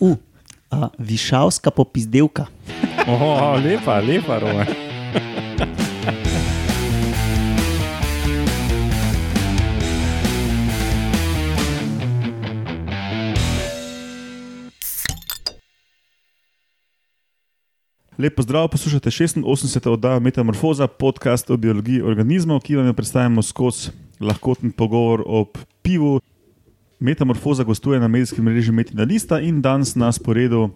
Uh, uh, višavska popizdevka. Oh, lepa, lepa, Roma. Lepo zdrav, poslušate 86. oddajo Metamorfoza, podcast o biologiji organizmov, ki vam jo predstavljamo skozi lahkoten pogovor o pivu. Metamorfoza gostuje na medijskem mreži Metina Lista in danes na sporedu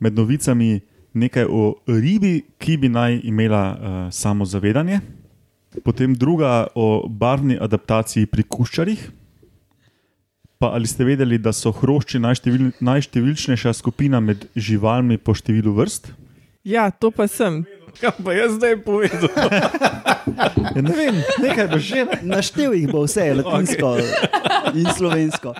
med novicami nekaj o ribi, ki bi naj imela uh, samozavedanje, potem druga o barvni adaptaciji pri kuščarjih. Pa ali ste vedeli, da so hrošči najštevil, najštevilčnejša skupina med živalmi po številu vrst? Ja, to pa sem. Kaj pa jaz zdaj povedal? Ja, ne vem, nekaj bo že. Naštel jih bo vse, latinsko okay. in slovensko.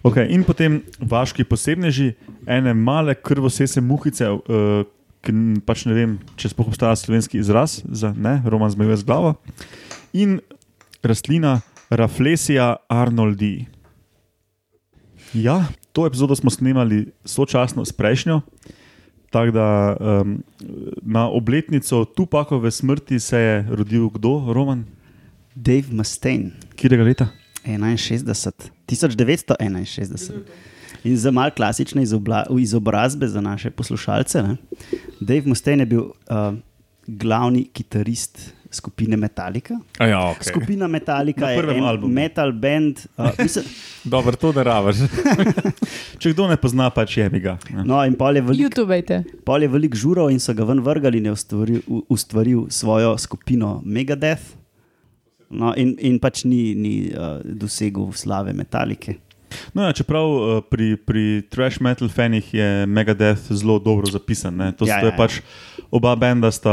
Okay, in potem vaški posebneži, ene male krvosese muhice, uh, ki pač ne vem, če sploh obstaja slovenski izraz za ne, roman zmejuje z glavo, in rastlina Raflesija arnoldi. Ja, to epizodo smo snemali sočasno s prejšnjo. Tako da um, na obletnico Tupakove smrti se je rodil kdo, Roman? Dave Mustaine, Kjerega leta? 61, 1961. In za malo klasične izobla, izobrazbe za naše poslušalce. Ne? Dave Mustaine je bil uh, glavni kitarist skupine Metallica. A Ja, okay. Skupina Metallica je prvem en albumu. metal band. Uh, mislim, Dobro, to ne rabiš. Če kdo ne pozna, pač je mi ga. ne. no, in pol je veliko YouTubejte. Pol je velik žurov in so ga ven vrgali in je ustvaril, ustvaril svojo skupino Megadeth. No, in, in pač ni, ni uh, dosegel slave metalike. No, ja, čeprav uh, pri, pri trash metal fanih je Megadeth zelo dobro zapisan. Ne? To, Ja, ja, to ja, je pač oba benda sta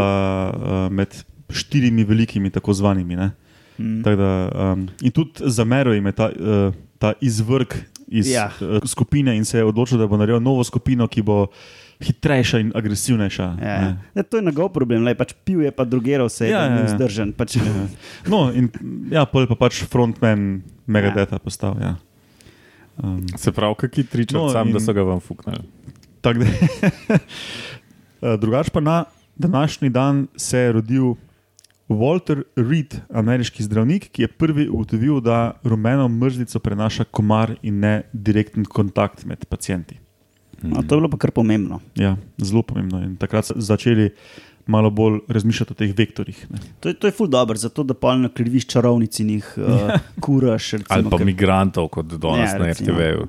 uh, med štirimi velikimi, tako zvanimi. ne. Mm. Tako Da, um, in tudi za Mero jim je ta, uh, ta izvrg iz Ja. ja. uh, skupine in se je odločil, da bo naredil novo skupino, ki bo hitrejša in agresivnejša. Ja. ne. Ne, to je njegov problem, lej, pač pil je pa drugeral se, Ja, ja, ja, ja. vzdržen. Pač, ja. No, in ja, pol je pa pač frontman Megadetha postal. Ja. Um, Se pravi, kakšni tričat No, no, sam, in... da so ga vam fuknili. Eh, drugače pa na današnji dan se je rodil Walter Reed, ameriški zdravnik, ki je prvi ugotovil, da rumeno mrzlico prenaša komar in ne direkten kontakt med pacijenti. no, to je bilo pa kar pomembno. Ja, zelo pomembno. In takrat so začeli malo bolj razmišljati o teh vektorjih. Ne. To je, to je ful dobro, zato da pol ne kriviš čarovnic in jih uh, kuraš. Recimo, Ali pa ker- migrantov, kot danes Ja, na. RTV-ju.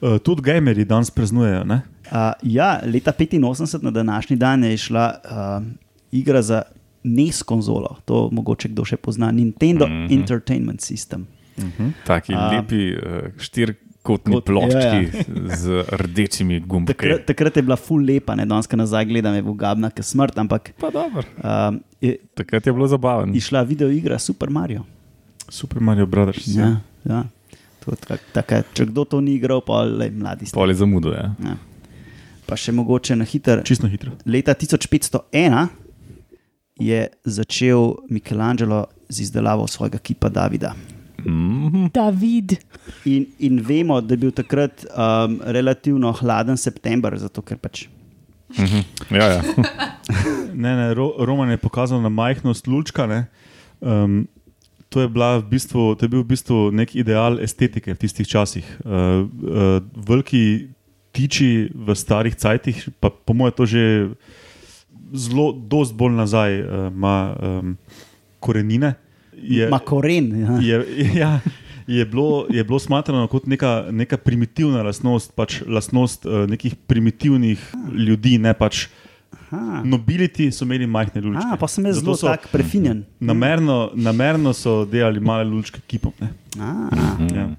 Uh, tudi gamerji danes praznujejo. ne? Uh, ja, leta 85 na današnji dan je išla uh, igra za NES konzolo, to mogoče kdo še pozna, Nintendo mm. -hmm. Entertainment System. Taki A. lepi uh, štirikotni Kot- ploščki ja, ja. z rdečimi gumbki. Takrat, takrat je bila ful lepa, ne danes, ko nazaj gledam, je ugabna, kot smrt, ampak Pa dobro. um, je Takrat je bilo zabavno. išla videoigra Super Mario. Super Mario Brothers. Ja, ja. To, tak, taka, če kdo to ni igral, pa le mladi ste. Pol je zamudo. Ja. Ja. Pa še mogoče na hiter. Čisto hitro. Leta 1501 je začel Michelangelo z izdelavo svojega kipa Davida. Mm-hmm. David. In, in vemo, da je bil takrat um, relativno hladen september, zato ker pač. Mm-hmm. Ja, ja. Ne, ne, Ro, Roman je pokazal na majhnost lučka. Ne. Um, to, je bila v bistvu, to je bil v bistvu nek ideal estetike v tistih časih. Uh, uh, veliki tiči v starih cajtih, pa po mojem to že zelo, dosti bolj nazaj uh, ima um, korenine. Je, Ma koren. Ja. je, ja, je, bilo, je bilo smatrano kot neka, neka primitivna lastnost, pač lastnost uh, nekih primitivnih ljudi, ne pač. Aha. Nobiliti so imeli majhne lučke. A, pa sem jaz zelo tak prefinjen. Namerno, namerno so delali male lučke kipom. Ja.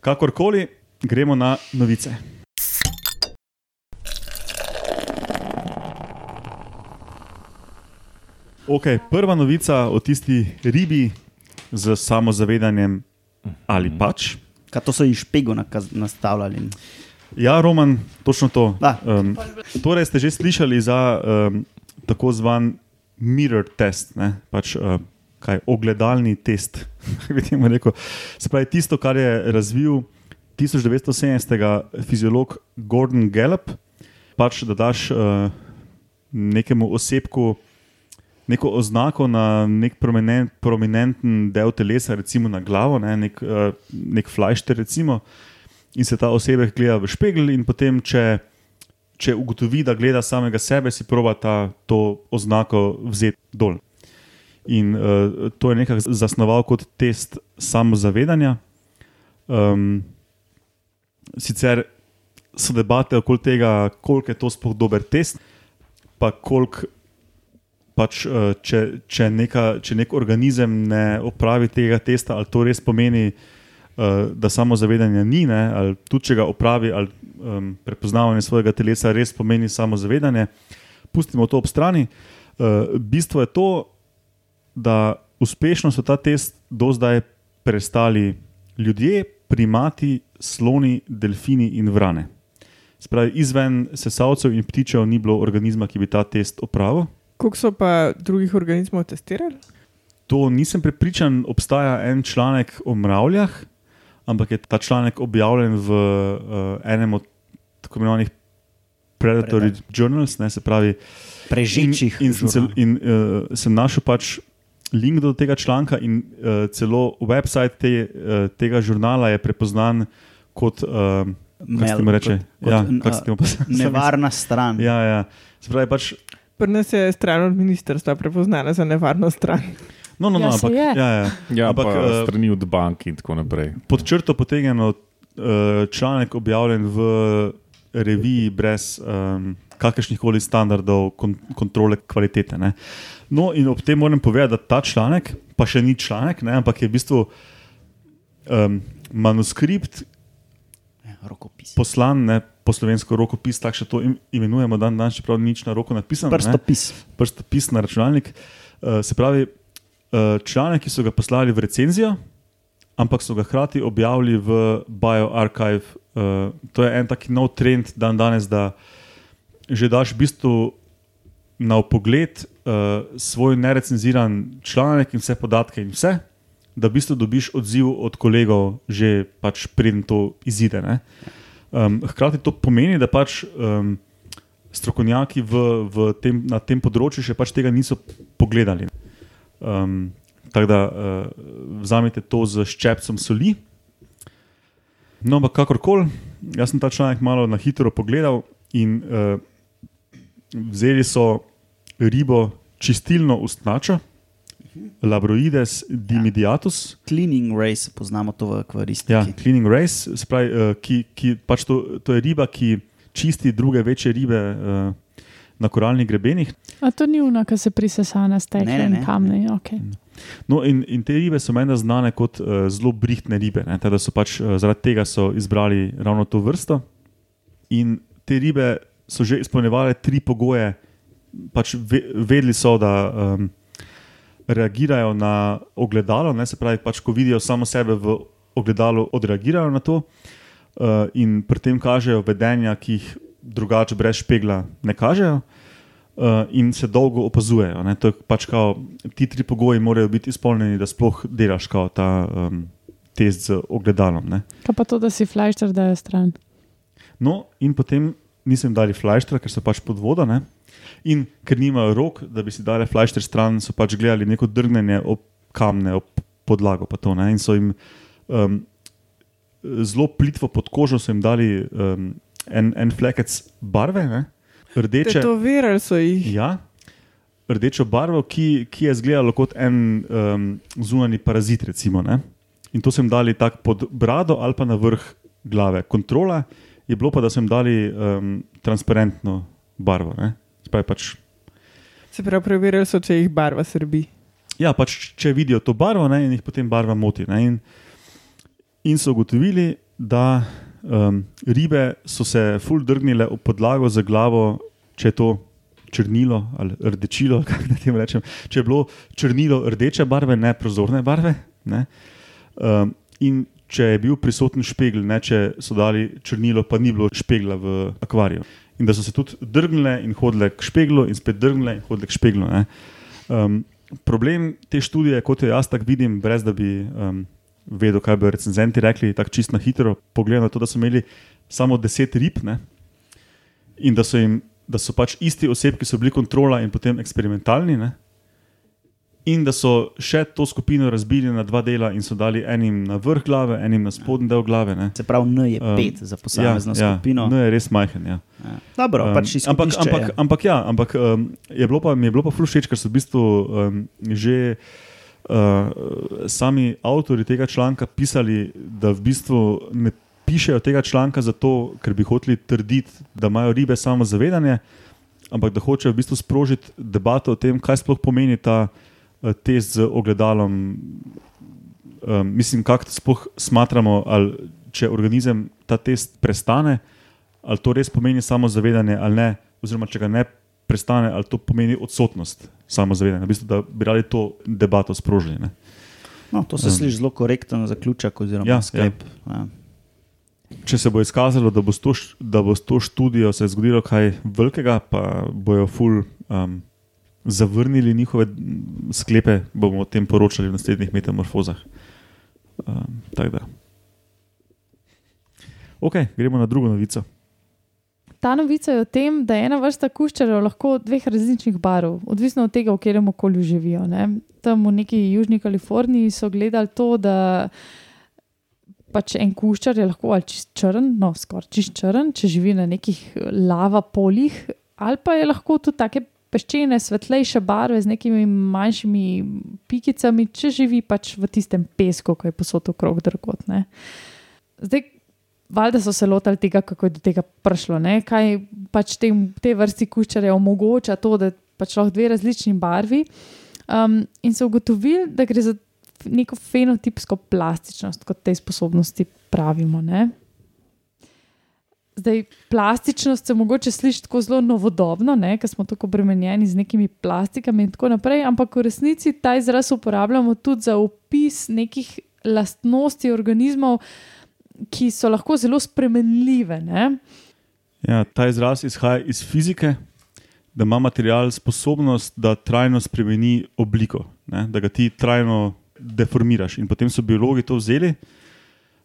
Kakorkoli, gremo na novice. Okay, prva novica o tisti ribi z samozavedanjem ali pač. Kaj to so iz špego nastavljali. Ja, Roman, točno to. Da. Um, torej ste že slišali za um, tako zvan mirror test, ne? pač uh, kaj, ogledalni test. bi temu rekel. Se pravi, tisto, kar je razvil 1970. fiziolog Gordon Gallup, pač da daš uh, nekemu osebku neko oznako na nek prominent, prominenten del telesa, recimo na glavo, ne, nek, uh, nek flajšter, recimo, in se ta osebek gleda v špegel, in potem, če, če ugotovi, da gleda samega sebe, si proba ta, to oznako vzeti dol. In uh, to je nekako zasnoval kot test samozavedanja. Um, sicer so debate okoli tega, koliko je to sploh dober test, pa koliko pač, uh, če, če, neka, če nek organizem ne opravi tega testa, ali to res pomeni, uh, da samozavedanja ni, ne, ali tudi če ga opravi, ali um, prepoznavanje svojega telesa res pomeni samozavedanje. Pustimo to ob strani. Uh, bistvo je to, da uspešno so ta test do zdaj prestali ljudje, primati, sloni, delfini in vrane. Spravi, izven sesalcev in ptičev ni bilo organizma, ki bi ta test opravil. Koliko so pa drugih organizmov testirali? To nisem prepričan, obstaja en članek o mravljah, ampak je ta članek objavljen v uh, enem od tako imenovanih Predatory Predaj. Journals, ne, se pravi, Prežičih. In, in, sem, cel, in uh, sem našel pač link do tega članka, in uh, celo website te, uh, tega žurnala je prepoznan kot. Uh, Kaj se temu reče? Kot, Ja, kot, se temu pa- nevarna stran. Ja, ja. Se pravi, pač, Pri nas je stran od ministrstva prepoznana za nevarno stran. no, no, no, Ja, ampak, je. ja, ja. Ja, Ampak, ampak eh, strani od bank in tako naprej. pod črto potegnjeno uh, članek objavljen v reviji brez um, kakršnih koli standardov kon kontrole kvalitete. Ne. No, in ob tem moram povedati, da ta članek, pa še ni članek, ne, ampak je v bistvu um, manuskript Ja, Rokopis. poslan, ne, po slovensko rokopis, tako še to im, imenujemo, dan danes, čeprav ni nič na roko napisano. ne. Prstopis. prstopis na računalnik. Uh, se pravi, uh, članek, ki so ga poslali v recenzijo, ampak so ga hkrati objavili v BioArchive. Uh, to je en taki nov trend dan danes, da že daš v bistvu na pogled uh, svoj nerecenziran članek in vse podatke in vse. Da v bistvu dobiš odziv od kolegov, že pač preden to izide. ne. Um, hkrati to pomeni, da pač um, strokovnjaki v, v tem, na tem področju še pač tega niso pogledali. Um, tako da uh, vzamete to z ščepcem soli. No, ampak kakorkoli, jaz sem ta članek malo na hitro pogledal in uh, vzeli so ribo čistilno ustnačo, Labroides dimidiatus. Cleaning race, poznamo to v akvaristiki. Ja, cleaning race, se pravi, uh, ki, ki pač to, to je riba, ki čisti druge večje ribe uh, na koralnih grebenih. A to ni uno, ki se prisesa na stekle in kamne. Okay. No, in, in te ribe so meni znane kot uh, zelo brihtne ribe. ne, Teda so pač, uh, zaradi tega so izbrali ravno to vrsto. In te ribe so že izpolnjevale tri pogoje. Pač ve, vedeli so, da um, reagirajo na ogledalo, ne, se pravi, pač, ko vidijo samo sebe v ogledalu, odreagirajo na to uh, in pri tem kažejo vedenja, ki jih drugače brez špegla ne kažejo. Uh, in se dolgo opazujejo. ne. To je Pač kao, ti tri pogoji morajo biti izpolnjeni, da sploh delaš kao ta um, test z ogledalom. Ne. Kaj pa to, da si flajšter dajo stran? No, in potem nisem dali flajštra, ker so pač pod vodo. Ne. In ker nimajo rok, da bi si dali flajšter stran, so pač gledali neko drgnenje ob kamne, ob podlago. To, ne. in so jim um, zelo plitvo pod kožo, jim dali um, en, en flekec barve, ne. rdeče. Tetovirali so jih. Ja, rdečo barvo, ki, ki je izgledala kot en um, zunani parazit. Recimo, ne. in to jim dali tako pod brado ali pa na vrh glave. Kontrola je bilo pa, da jim dali um, transparentno barvo. ne. Pravi, pač, Se pravi, preverjali so, če jih barva srbi. ja, pač, če vidijo to barvo ne, in jih potem barva moti. Ne, in, in so ugotovili, da um, ribe so se ful drgnile v podlago za glavo, če je to črnilo ali rdečilo. Kako naj temu rečem. Če je bilo črnilo rdeče barve, ne prozorne barve. Ne, um, in če je bil prisoten špegel, ne če so dali črnilo, pa ni bilo špegla v akvariju. In da so se tudi drgnile in hodile k špeglu, in spet drgnile in hodile k špeglu. Um, problem te študije, kot jo jaz tako vidim, brez da bi um, vedel, kaj bi recenzenti rekli, tako čisto na hitro. Pogledam na to, da so imeli samo 10 rib ne? in da so, jim, da so pač isti osebi, ki so bili kontrola in potem eksperimentalni. Ne? In da so še to skupino razbili na dva dela in so dali enim na vrh glave, enim na spodnji del glave. Ne? Se pravi, N je Um, pet za posamezno skupino. Ja, no, je res majhen. Ja. Ja. Dobro, Um, pač ampak, ampak, je. ampak, ja, ampak um, je bilo pa, mi je bilo pa všeč, ker so v bistvu um, že uh, sami avtori tega članka pisali, da v bistvu ne pišejo tega članka zato, ker bi hoteli trditi, da imajo ribe samo zavedanje, ampak da hočejo v bistvu sprožiti debato o tem, kaj sploh pomeni ta uh, test z ogledalom. Um, mislim, kako sploh smatramo, ali če organizem ta test prestane, ali to res pomeni samo zavedanje ali ne, oziroma če ga ne prestane, ali to pomeni odsotnost samozavedanja. V bistvu, da bi radi to debato sprožili. Ne? No, to se Um, sliši zelo korekten zaključek oziroma Ja, ja, sklep. Ja. Če se bo izkazalo, da bo s to, da bo s to študijo se zgodilo kaj velikega, pa bojo ful um, zavrnili njihove sklepe, bomo o tem poročali v naslednjih metamorfozah. Um, tako da. Ok, gremo na drugo novico. Ta novica je o tem, da je ena vrsta kuščarjev lahko dveh različnih barv, odvisno od tega, v katerem okolju živijo. Ne. Tam v neki južni Kaliforniji so gledali to, da pač en kuščar je lahko ali čist črn, no, skoraj čist črn, če živi na nekih lava poljih, ali pa je lahko tudi take peščene, svetlejše barve z nekimi manjšimi pikicami, če živi pač v tistem pesku, ki je posod okrog drgot. Ne. Zdaj, valjda so se lotili tega, kako je do tega prišlo. Ne? Kaj pač tem, te vrsti kuščarja omogoča to, da pač lahko dve različni barvi. Um, in so ugotovili, da gre za neko fenotipsko plastičnost, kot tej sposobnosti pravimo. Ne? Zdaj, plastičnost se mogoče sliši tako zelo novodobno, ker smo tako obremenjeni z nekimi plastikami in tako naprej, ampak v resnici ta izraz uporabljamo tudi za opis nekih lastnosti organizmov, ki so lahko zelo spremenljive. Ne? Ja, ta izraz izhaja iz fizike, da ima material sposobnost, da trajno spremeni obliko, ne? da ga ti trajno deformiraš. In potem so biologi to vzeli.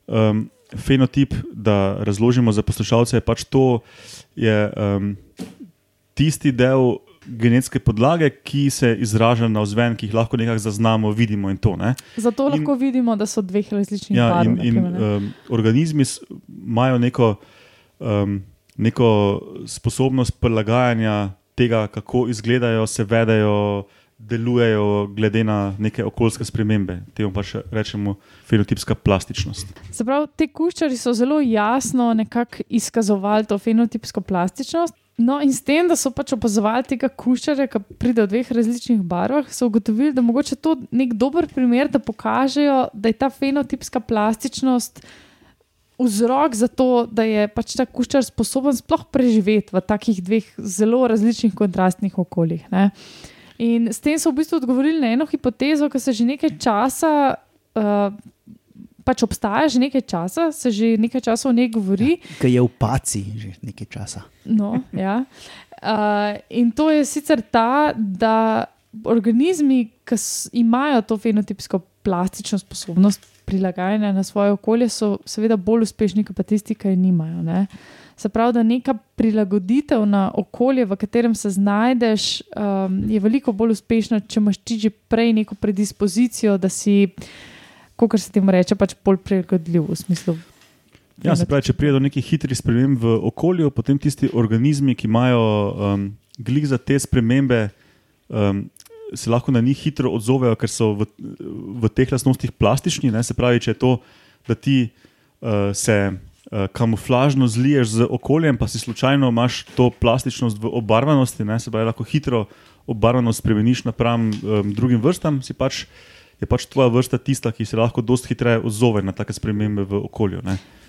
Um, fenotip, da razložimo za poslušalce, je pač to, je um, tisti del genetske podlage, ki se izraža na vzven, ki jih lahko nekako zaznamo, vidimo in to. Ne? Zato In- lahko vidimo, da so dveh različnih Ja, barv. in, in um, organizmi imajo neko, um, neko sposobnost prilagajanja tega, kako izgledajo, se vedajo, delujejo, glede na neke okoljske spremembe. Temu pa še rečemo fenotipska plastičnost. Se pravi, ti kuščari so zelo jasno nekako izkazovali to fenotipsko plastičnost. No, in s tem, da so pač opazovali tega kuščarja, ki pride v dveh različnih barvah, so ugotovili, da mogoče to nek dober primer, da pokažejo, da je ta fenotipska plastičnost vzrok za to, da je pač ta kuščar sposoben sploh preživeti v takih dveh zelo različnih kontrastnih okoljih. Ne? In s tem so v bistvu odgovorili na eno hipotezo, ki se že nekaj časa. Uh, Pač obstaja že nekaj časa, se že nekaj časa o njej govori. Ki je v paci že nekaj časa. No, ja. uh, in to je sicer ta, da organizmi, ki imajo to fenotipsko plastično sposobnost prilagajanja na svoje okolje, so seveda bolj uspešni kot pa tisti, ki je nimajo. Ne? Se pravi, da neka prilagoditev na okolje, v katerem se znajdeš, um, je veliko bolj uspešna, če imaš ti že prej neko predispozicijo, da si, kot se temu reče, pač bolj prilagodljiv v smislu. Ja, se pravi, če pride do nekih hitrih sprememb v okolju, potem tisti organizmi, ki imajo um, glik za te spremembe, um, se lahko na njih hitro odzovejo, ker so v, v teh lastnostih plastični. Ne? Se pravi, če je to, da ti uh, se kamuflažno zliješ z okoljem, pa si slučajno imaš to plastičnost v obarvanosti, ne? se pravi, lahko hitro obarvanost spremeniš napram um, drugim vrstam, si pač. Je pač tvoja vrsta tista, ki se lahko dosti hitreje odzove na take spremembe v okolju.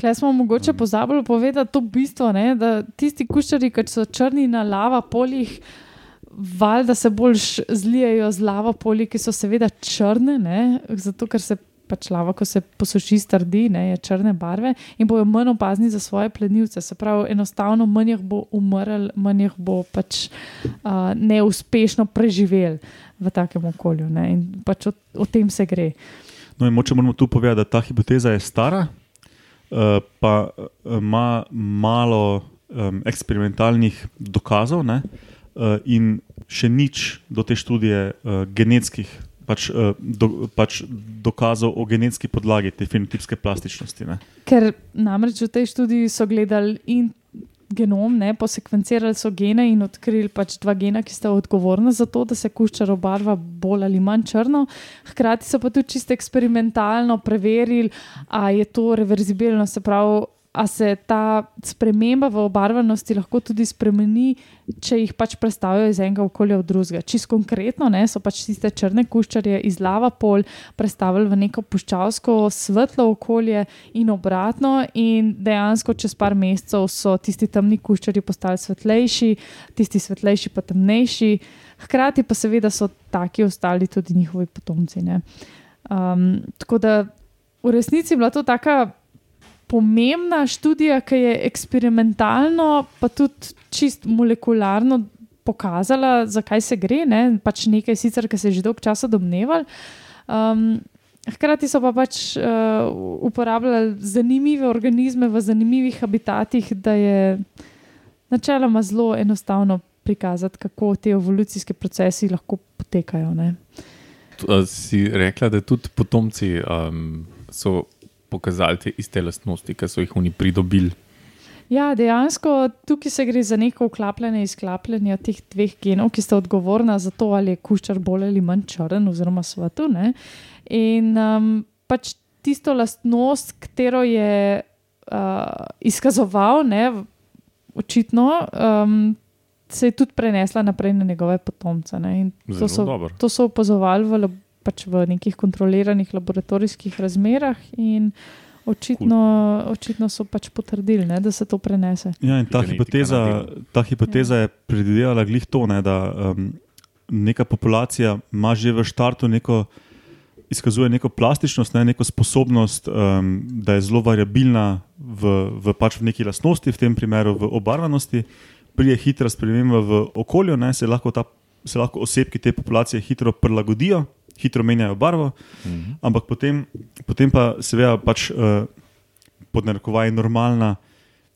Klej smo mogoče pozabili povedati to bistvo, ne, da tisti kuščari, ki so črni na lava poljih, valjda se bolj zlijejo z lava polji, ki so seveda črne, ne, zato ker se pač lava, ko se posuši, strdi, ne, je črne barve in bojo manj opazni za svoje plenilce. Se pravi, enostavno manj jih bo umrl, manj jih bo pač uh, neuspešno preživel v takem okolju. Ne, in pač o, o tem se gre. No, in moče moramo tu povedati, da ta hipoteza je stara, uh, pa uh, ima malo um, eksperimentalnih dokazov, ne, uh, in še nič do te študije uh, genetskih pač, uh, do, pač dokazov o genetski podlagi te fenotipske plastičnosti. Ne. Ker namreč v tej študiji so gledali in genom, ne, posekvencirali so gene in odkrili pač dva gena, ki sta odgovorna za to, da se kuščar obarva bolj ali manj črno. Hkrati so pa tudi čisto eksperimentalno preverili, ali je to reverzibilno, se pravi. A se ta sprememba v obarvanosti lahko tudi spremeni, če jih pač predstavijo iz enega okolja v drugega. Čisto konkretno ne, so pač tiste črne kuščarje iz lava pol predstavili v neko puščavsko svetlo okolje in obratno, in dejansko čez par mesecev so tisti temni kuščarji postali svetlejši, tisti svetlejši pa temnejši. Hkrati pa seveda so taki ostali tudi njihovi potomci. Um, tako da v resnici je bila to taka pomembna študija, ki je eksperimentalno, pa tudi čist molekularno pokazala, zakaj se gre. Ne? Pač nekaj sicer, ki se je že dolgo časa domneval. Um, hkrati so pa pač uh, uporabljali zanimive organizme v zanimivih habitatih, da je načeloma zelo enostavno prikazati, kako te evolucijske procesi lahko potekajo. Ne? Si rekla, da tudi potomci um, so pokazali te iste lastnosti, ki so jih oni pridobili. Ja, dejansko tukaj se gre za neko vklapljanje in izklapljanje teh dveh genov, ki sta odgovorna za to, ali je kuščar bolj ali manj črn, oziroma svetu. Ne? In um, pač tisto lastnost, katero je uh, izkazoval, ne, očitno, um, se je tudi prenesla naprej na njegove potomce. To so, to so opazovali v pač v nekih kontroliranih laboratorijskih razmerah. Očitno, očitno so pač potrdili, ne, da se to prenese. Ja, ta, hipoteza, ta hipoteza ja. je predvidevala glih to, ne, da um, neka populacija ima že v štartu neko, izkazuje neko plastičnost, ne, neko sposobnost, um, da je zelo variabilna v, v, pač v neki lastnosti, v tem primeru v obarvanosti, prije hitra sprememba v okolju, ne, se lahko, ta, se lahko osebki te populacije hitro prilagodijo hitro menjajo barvo, mhm. ampak potem, potem pa seveda pač uh, pod narekovaj normalna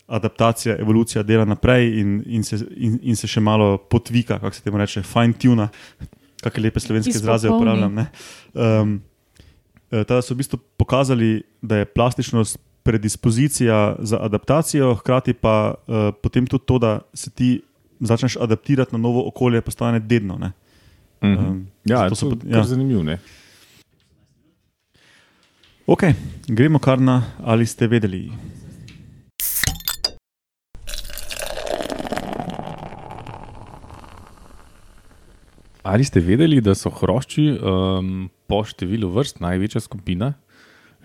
adaptacija, evolucija dela naprej in, in, se, in, in se še malo potvika, kako se temu reče, fine tune, kakšne lepe slovenske izraze uporabljam. Um, Teda so v bistvu pokazali, da je plastičnost predispozicija za adaptacijo, hkrati pa uh, potem tudi to, da se ti začneš adaptirati na novo okolje, postane dedno. Uh, Mm -hmm. um, ja, to so ja. zanimivo. Ok, gremo kar na ali ste vedeli. Ali ste vedeli, da so hrošči um, po številu vrst največja skupina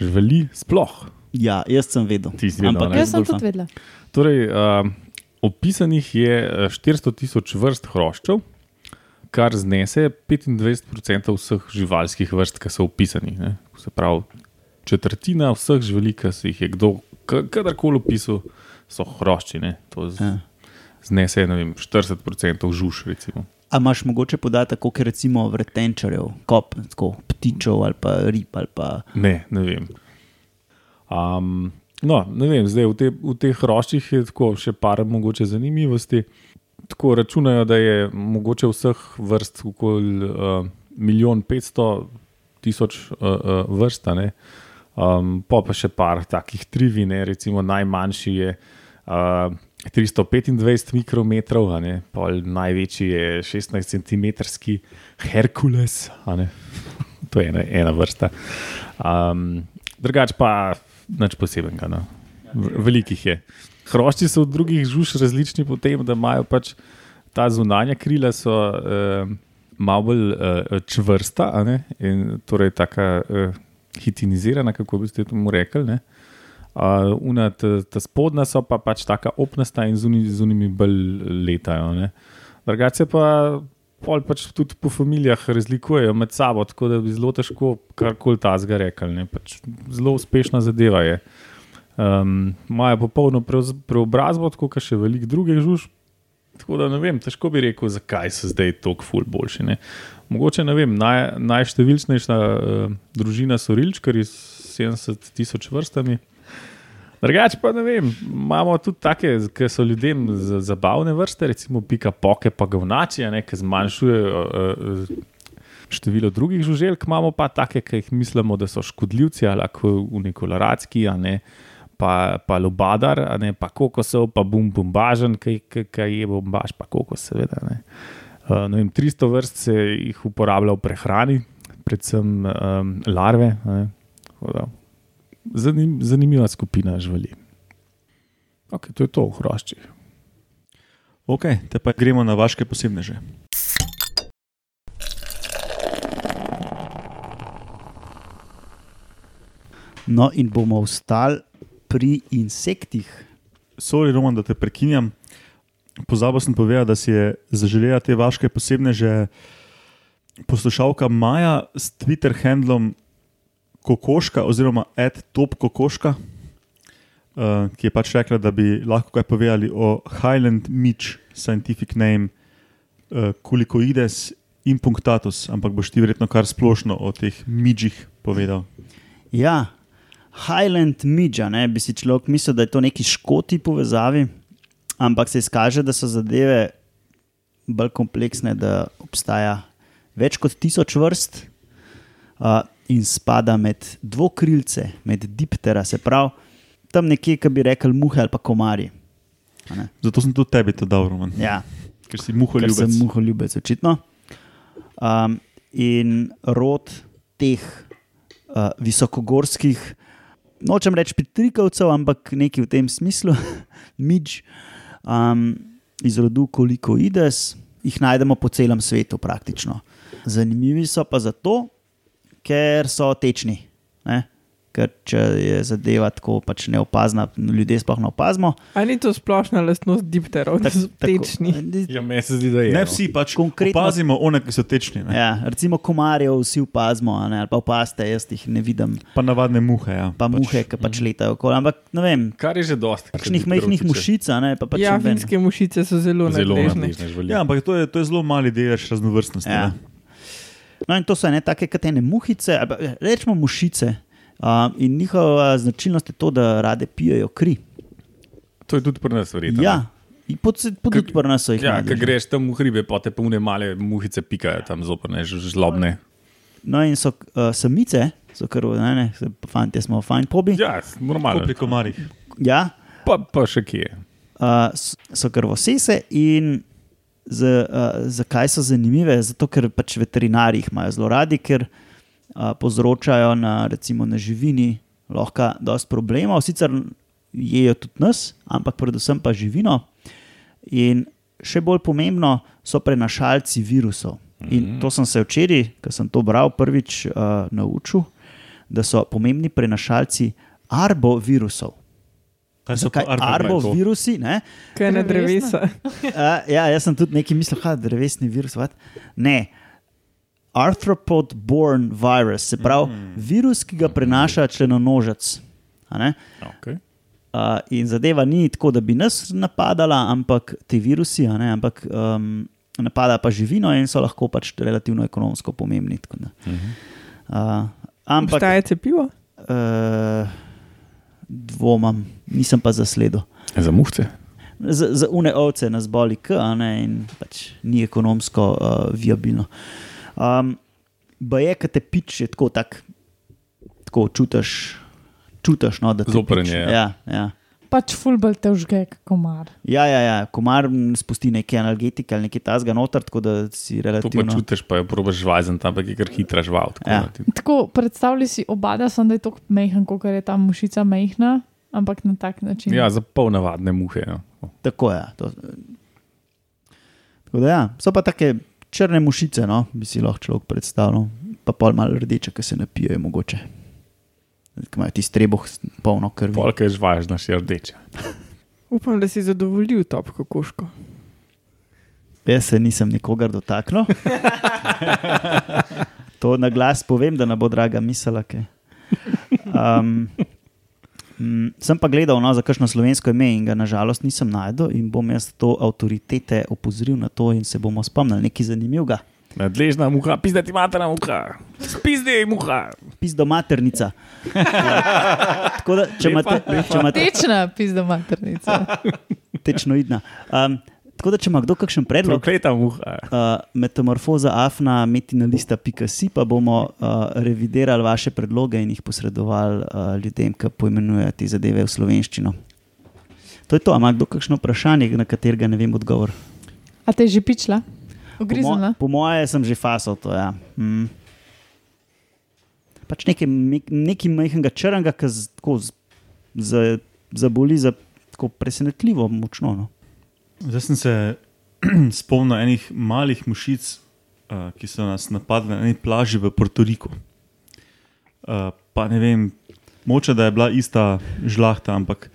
živali sploh? Ja, jaz sem vedel. Vedel, Ampak jaz sem tudi vedela. Torej, um, opisanih je 400 tisoč vrst hroščev, kar znese 25% vseh živalskih vrst, ki so opisani. Ne? Se pravi, četrtina vseh živali, ki se jih je kdo kadarkoli opisal, so hrošči. To z, ja. znese vem, 40% žuž. Recimo. A imaš mogoče podatek, koliko je recimo vretenčarjev, kop, tako, ptičev ali pa rib? Ali pa... Ne, ne vem. Um, no, ne vem, zdaj v, te, v teh hroščih je tako še par mogoče zanimivosti tako računajo, da je mogoče vseh vrst okoli uh, milijon petsto tisoč uh, uh, vrst, um, pa pa še par takih trivi, ne? recimo najmanjši je. Uh, 325 mikrometrov, največji je 16 cm, Herkules, to je ena, ena vrsta. Um, drugač pa nič posebnega, no. velikih je. Hrošči so od drugih žuž različni po tem, da imajo pač ta zunanja krila so uh, malo bolj uh, čvrsta in torej tako uh, hitinizirana, kako bi ste temu rekli. Ne? Uh, una, ta, ta spodnja so pa pač tako opnasta in zunimi bolj letajo. Drugače pa pol pač tudi po familijah razlikujejo med sabo, tako da bi zelo težko karkoli ta zga rekli. Pač zelo uspešna zadeva je. Imajo um, popolno preobrazbo, kot še veliko drugih žuž, Tako da ne vem, težko bi rekel, zakaj so zdaj tako ful boljši. Ne. Mogoče ne vem, naj, najštevilčnejša uh, družina so rilčkari s 70 tisoč vrstami. Drugače pa ne vem, imamo tudi take, ki so ljudem za zabavne vrste, recimo pika poke, pa gavnači, a ne, ki zmanjšujejo uh, število drugih žuželk, imamo pa take, ki jih mislimo, da so škodljivci ali lahko unikolaracki, a ne, pa, pa lubadar, a ne, pa kokosov, pa bum bumbažen, ki, ki, ki je bombaž, pa kokos, seveda. Ne. Uh, ne vem, 300 vrst se jih uporablja v prehrani, predvsem um, larve. Zanim, zanimiva skupina živali. Okay, to je to v hroščih. Ok, te pa gremo na vaše posebneže. No, in bomo ostali pri insektih. Sorry, Roman, da te prekinjam. Pozabil sem povedati, da si je zaželela te vaše posebneže poslušalka Maja s Twitter handlom Kokoška oziroma Ed Top Kokoška, uh, ki je pač rekla, da bi lahko kaj povedali o Highland Mitch, scientific name, uh, Kulikoides in Punctatus, ampak boš ti verjetno kar splošno o teh midžih povedal. Ja, Highland Midja, ne bi si človek mislil, da je to neki škoti povezavi, ampak se izkaže, da so zadeve bolj kompleksne, da obstaja več kot tisoč vrst uh, in spada med dvokrilce, med diptera, se pravi tam nekje, ki bi rekli muhe ali pa komarji. Zato sem tudi tebi to dal, Roman. Ja, Ker si muho ker sem ljubec. muholjubec, očitno. Um, in rod teh uh, visokogorskih, nočem reči pitrikavcev, ampak nekaj v tem smislu, mič, um, iz rodu koliko ides, jih najdemo po celem svetu praktično. Zanimivi so pa zato, ker so tečni. Ne? Ker če je zadeva tako pač neopazna, ljudje sploh ne opazimo. A ni to splošna lastnost dipterov, da so tečni? Ja, meni se zdi, da je. Ne no. vsi pač Konkretno- opazimo one, ki so tečni, ne? Ja, recimo komarjev vsi opazimo, a ne, ali pa opaste, jaz jih ne vidim. pa navadne muhe. Ja. pa muhe, ki pač letajo okoli. Ampak ne vem, Kar je že dosti. kakšnih majhnih mušic, a ne pa pač Ja, finske mušice so zelo, Zelo nadležne. Ja, ampak to je, to je zelo mali delež raznovrstnosti. Ja. ne. No, in to so ene take katene muhice, ali pa eh, rečemo mušice. In njihova značilnost je to, da rade pijejo kri. To je tudi pri nas verjetno. Ja, in pod, pod Kak- tudi pri nas so jih Ja, ki ne. greš tam v hribe, pa te pune male muhice pikajo tam zopne, žlobne. No, in so uh, samice, so kar, ne, ne, se- fanti smo fajn pobi. Ja, normalno. pri komarjih. Ja, Pa, pa še kje. uh, so krvosese in z, uh, zakaj so zanimive? Zato, ker pač veterinari jih imajo zelo radi, ker uh, povzročajo na, recimo, na živini lahko dosti problemov, sicer jejo tudi nas, ampak predvsem pa živino. In še bolj pomembno so prenašalci virusov. In to sem se včeraj, ko sem to bral, prvič uh, naučil, da so pomembni prenašalci arbovirusov. Kaj so Zakaj pa arbo- arbovirusi? Ne? Kaj ne Drevesna. drevesa? Uh, ja, jaz sem tudi nekaj mislil, da je drevesni virus. What? Ne. Arthropod born virus, se pravi mm. virus, ki ga prenaša členonožec. a ne? Okay. Uh, in zadeva ni tako, da bi nas napadala, ampak ti virusi, a ne, ampak um, napada pa živino in so lahko pač relativno ekonomsko pomembni. tako da. Uh, ampak Obstaja cepivo? uh, dvomam, nisem pa zasledil. Za muhce. za, za une ovce nas boli, k, a ne, in pač ni ekonomsko uh, viabilno. Um, Baje, ki te pič, je tako, tak, tako čutiš, čutiš no, da te pič. je, ja. Ja, ja. Pač fulbel te užge, komar. Ja, ja, ja, komar spusti neki analgetik ali nekaj tasga noter, tako da si To pa relativno. čutiš, pa je probaš žvajzen, tam pa je kar hitra žval. Tako, Ja. ti- Tako predstavljaj si obada, sem da je tako mehen, kot je ta mušica mehna, ampak na tak način. ja, za pol navadne muhe. No. Tako je. Ja, to, tako da, ja, so pa take črne mušice, no, bi si lahko človek predstavljal, pa pol malo rdeče, ki se napijejo, mogoče. Ki imajo ti streboh polno krvi. Polka je žvažna, še rdeča. Upam, da si zadovoljil top kokoško. Jaz se nisem nikogar dotaknil. to na glas povem, da ne bo draga misela. kaj. Um, Mm, sem pa gledal no, za kakšno slovensko ime in ga nažalost nisem najdel, in bom jaz to avtoritete opozoril na to, in se bomo spomnili nekaj zanimivega. Nadležna muha, pizda ti materna muha, spizdi muha. Pizdo maternica. Tako da, če imate, če imate Tečna pizda maternica. tečnoidna. Um, tako da, če ima kdo kakšen predlog, uh, metamorfoza afna, metinalista, pika si, pa bomo uh, revidirali vaše predloge in jih posredovali uh, ljudem, ki poimenujejo te zadeve v slovenščino. To je to, ima kdo kakšno vprašanje, na katerega ne vem odgovor. A te je že pičla? Po, Ugriznila? mo po moje sem že fasal to. Ja. Mm. Pač nekaj, nekaj majhnega črnega, ki z- tako z- za- zaboli za tako presenetljivo močno. No. Zdaj sem se spomnil enih malih mušic, uh, ki so nas napadli na eni plaži v Portoriku. Uh, pa ne vem, moče da je bila ista žlahta, ampak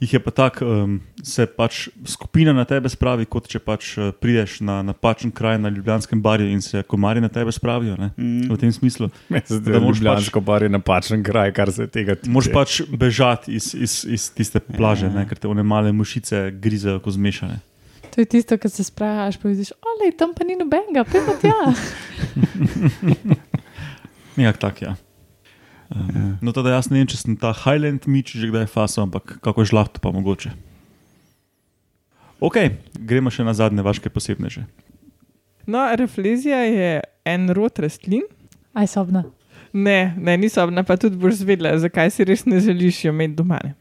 jih je pa tako, um, se pač skupina na tebe spravi, kot če pač uh, prideš na napačen kraj na Ljubljanskem barju in se komarji na tebe spravijo. Ne? Mm. V tem smislu. Da Da moraš Ljubljansko bar je napačen kraj, kar se tega tiče. Moraš pač bežati iz, iz, iz tiste plaže, ne? ker te one male mušice grizejo, ko zmešane. To je tisto, kar se sprašuješ, pa vidiš, olej, tam pa ni nobenega, pojmo tja. Nekak tak, ja. Um, no, teda jaz ne vem, če sem ta Highland mič že kdaj fasal, ampak kako je žlahto pa mogoče. Ok, gremo še na zadnje vaše posebne že. No, reflezija je en rod rastlin. Aj sobna. Ne, ne, ni sobna, pa tudi boš zvedela, zakaj si res ne želiš jo imeti doma. ne.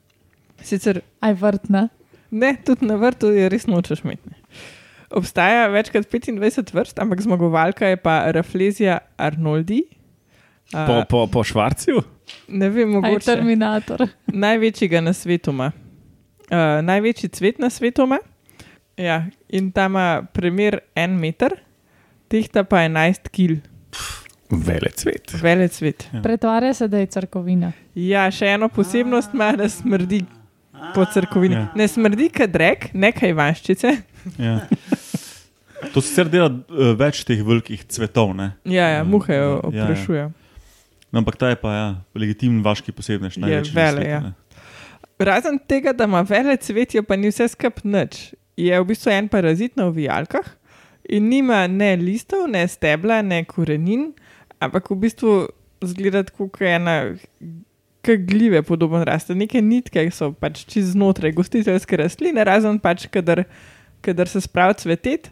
Sicer Aj vrtna. ne, tudi na vrtu je res nočeš imeti. ne. Obstaja več kot 25 vrst, ampak zmagovalka je pa reflezija Arnoldi. Po, po, po Švarciju? ne vem, mogoče terminator. največjega na svetu ima. Uh, največji cvet na svetu ima. Ja, in tam ima premjer en meter, tehta pa 11 kil, Vele cvet. cvet. Pretvarja se, da je crkovina. Ja, še eno posebnost ima, da smrdi po crkovini. Ja. Ne smrdi kot rek, nekaj vaščice. Ja. To sicer dela uh, več teh velikih cvetov, ne? Ja, ja muhe jo Ja, ja. No, ampak ta je pa ja, legitimen vaški posebnež. na vele, svetu, ja. ne. Razen tega, da ima velec cvet, je pa ni vse skup nič. Je v bistvu en parazit na ovijalkah in nima ne listov, ne stebla, ne korenin, ampak v bistvu zgleda tako, kot ena gljive podoben raste. Neke nitke so pač čez znotraj gostiteljske rastline, razen pač, kadar, kadar se spravi cvetet,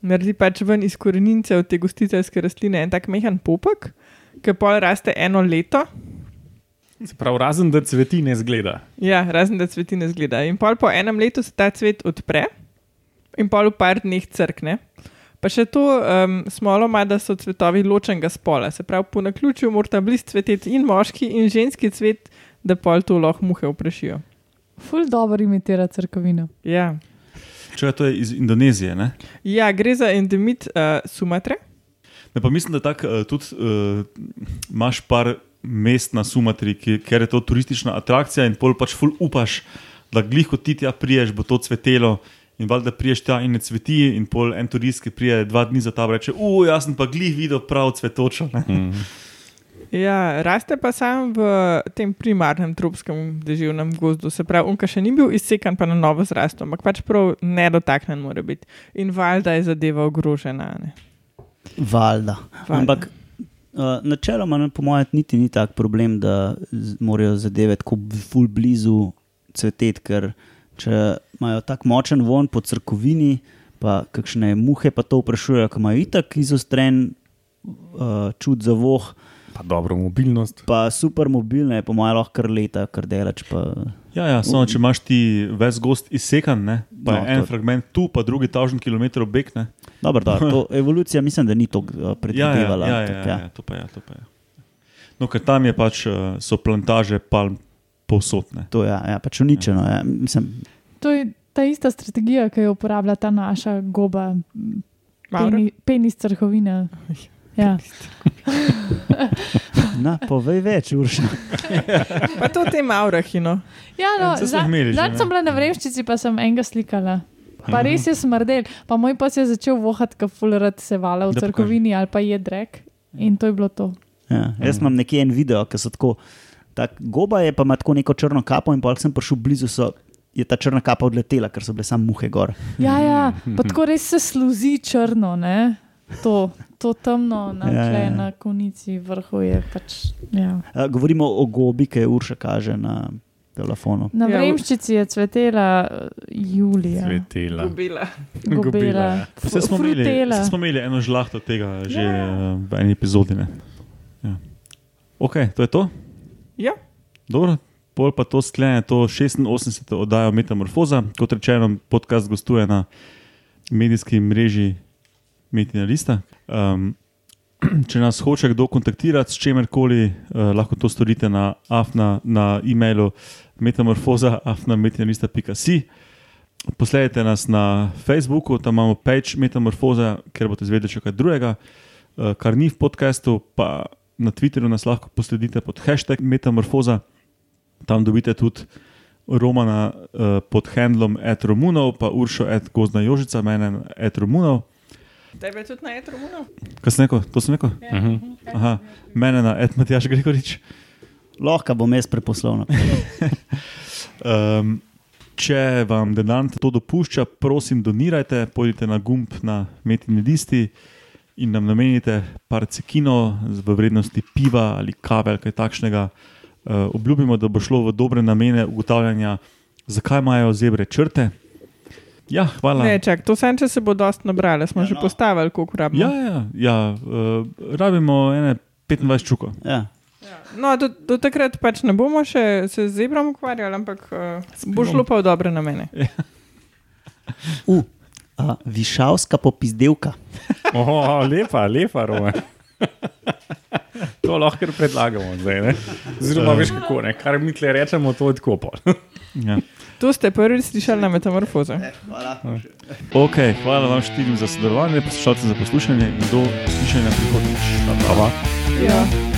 naredi pač ven iz korenince od te gostiteljske rastline en tak mehan popek, ki pol raste eno leto. Se pravi, razen da cveti ne zgleda. Ja, razen da cveti ne zgleda. In pol po enem letu se ta cvet odpre in pol v par dneh crkne. Pa še to um, smolo ima, da so cvetovi ločenega spola. Se pravi, po naključju morata bliž cveteti in moški in ženski cvet, da pol to lahko muhe oprašijo. Ful dobro imitira crkovino. Ja. Če to je iz Indonezije, ne? ja, gre za endemit uh, Sumatre. Ne, pa mislim, da tak, uh, tudi uh, imaš par mest na Sumatri, ki, ker je to turistična atrakcija in pol pač ful upaš, da glih kot ti tja priješ, bo to cvetelo. In valjda priješ tja in ne cveti, in pol en turist, ki prije dva dni za ta reče: Uf, jaz sem pa glih videl prav cvetočo. Ne? Mm. Ja, raste pa sam v tem primarnem tropskem deževnem gozdu, se pravi, unka še ni bil izsekan, pa na novo zrastel, ampak pač prav nedotaknen mora biti. In valjda je zadeva ogrožena. Ne? Valjda. Valjda. Ampak uh, načeloma, ne, po mojem, niti ni tak problem, da morajo zadeve tako ful blizu cveteti, ker če imajo tako močen von po crkovini, pa kakšne muhe pa to vprašujejo, ki imajo itak izostren uh, čut za voh, Pa dobro mobilnost. pa super mobilne, po mojem, lahko kar leta, kar delač. Pa, Ja, ja, samo če imaš ti ves gost izsekan, ne? pa No, no, en to- fragment tu, pa drugi tažen kilometr bek. Ne? Dobro, da, to evolucija mislim, da ni to uh, Ja, ja, predvidevala. ja, ja, tako, ja, ja, to pa je. To pa je. No, ker tam je pač, uh, so plantaže palm povsod. Ne? To je ja, pač uničeno. Ja. Mislim, To je ta ista strategija, ki jo uporablja ta naša goba, peni, penis crkovina. Ja. na, povej več, Urša. Pa to v tem aurahino. Ja, no, Zadnjič ne? sem bila na vreščici, pa sem enega slikala. Pa res je smrdel. Pa moj pas je začel vohati, kot fulerat se vala v crkovini ali pa je drek. In to je bilo to. Ja, jaz imam nekje en video, ki so tako Tak, goba je pa ima tako neko črno kapo, in pa sem prišel blizu, so, je ta črna kapa odletela, ker so bile samo muhe gor. Ja, ja, pa tako res se sluzi črno, ne? To, to temno na, Ja, ja, ja, ja. na konici vrhu je pač. Ja. A, govorimo o gobi, ki je Urša kaže na telefonu. Na Ja, vremščici je cvetela eh, Julija. Svetela. Gubila. Gubila, Gobela. ja. Vse smo, imeli, vse smo imeli eno žlahto tega že Ja. ja. v eni epizodi. ne. Ja. Ok, to je to. Ja, Dobro, pol pa to sklene to 86. oddajo Metamorfoza. Kot rečeno, podcast gostuje na medijski mreži Metina Lista. Um, če nas hoče kdo kontaktirati s čemerkoli, uh, lahko to storite na, afna, na e-mailu metamorfoza.afna.metinalista.si. Posledajte nas na Facebooku, tam imamo page Metamorfoza, ker boste izvedeli še kaj drugega, uh, kar ni v podkastu, pa na Twitterju nas lahko posledite pod hashtag Metamorfoza. Tam dobite tudi Romana uh, pod handlom Etromunov, pa Uršo et Gozna Jožica, mene et Romunov. Tebe tudi na etru muno. Kaj sem rekel? To sem rekel? Mhm. Aha, mene na et Matjaš Gregorič. Lahko bom jaz preposlovno. Um, če vam denar to dopušča, prosim, donirajte, pojdite na gumb na metini listi in nam namenite par cekino v vrednosti piva ali kave ali kaj takšnega. Uh, obljubimo, da bo šlo v dobre namene ugotavljanja, zakaj imajo zebre črte. Ja, hvala. Ne, čak, to sem, če se bo dost nabrali, smo Ja, že no. postavili, koliko rabimo. Ja, ja, ja uh, rabimo ene 25 čukov. Ja. No, do, do takrat pač ne bomo še se z zebrom ukvarjali, ampak uh, bo šlo pa v dobre namene. Uh, a, višavska popizdelka. Oh, lepa, lepa, Rome. To lahko predlagamo zdaj. Ne? Oziroma, veš kako, ne? kar mi tle rečemo, to je tako. Ja. To ste prvič slišali na metamorfoze. Hvala. Okay, hvala vam štirim za sodelovanje, poslušalcem za poslušanje in do slišanja prihodnjič. Pa. Ja.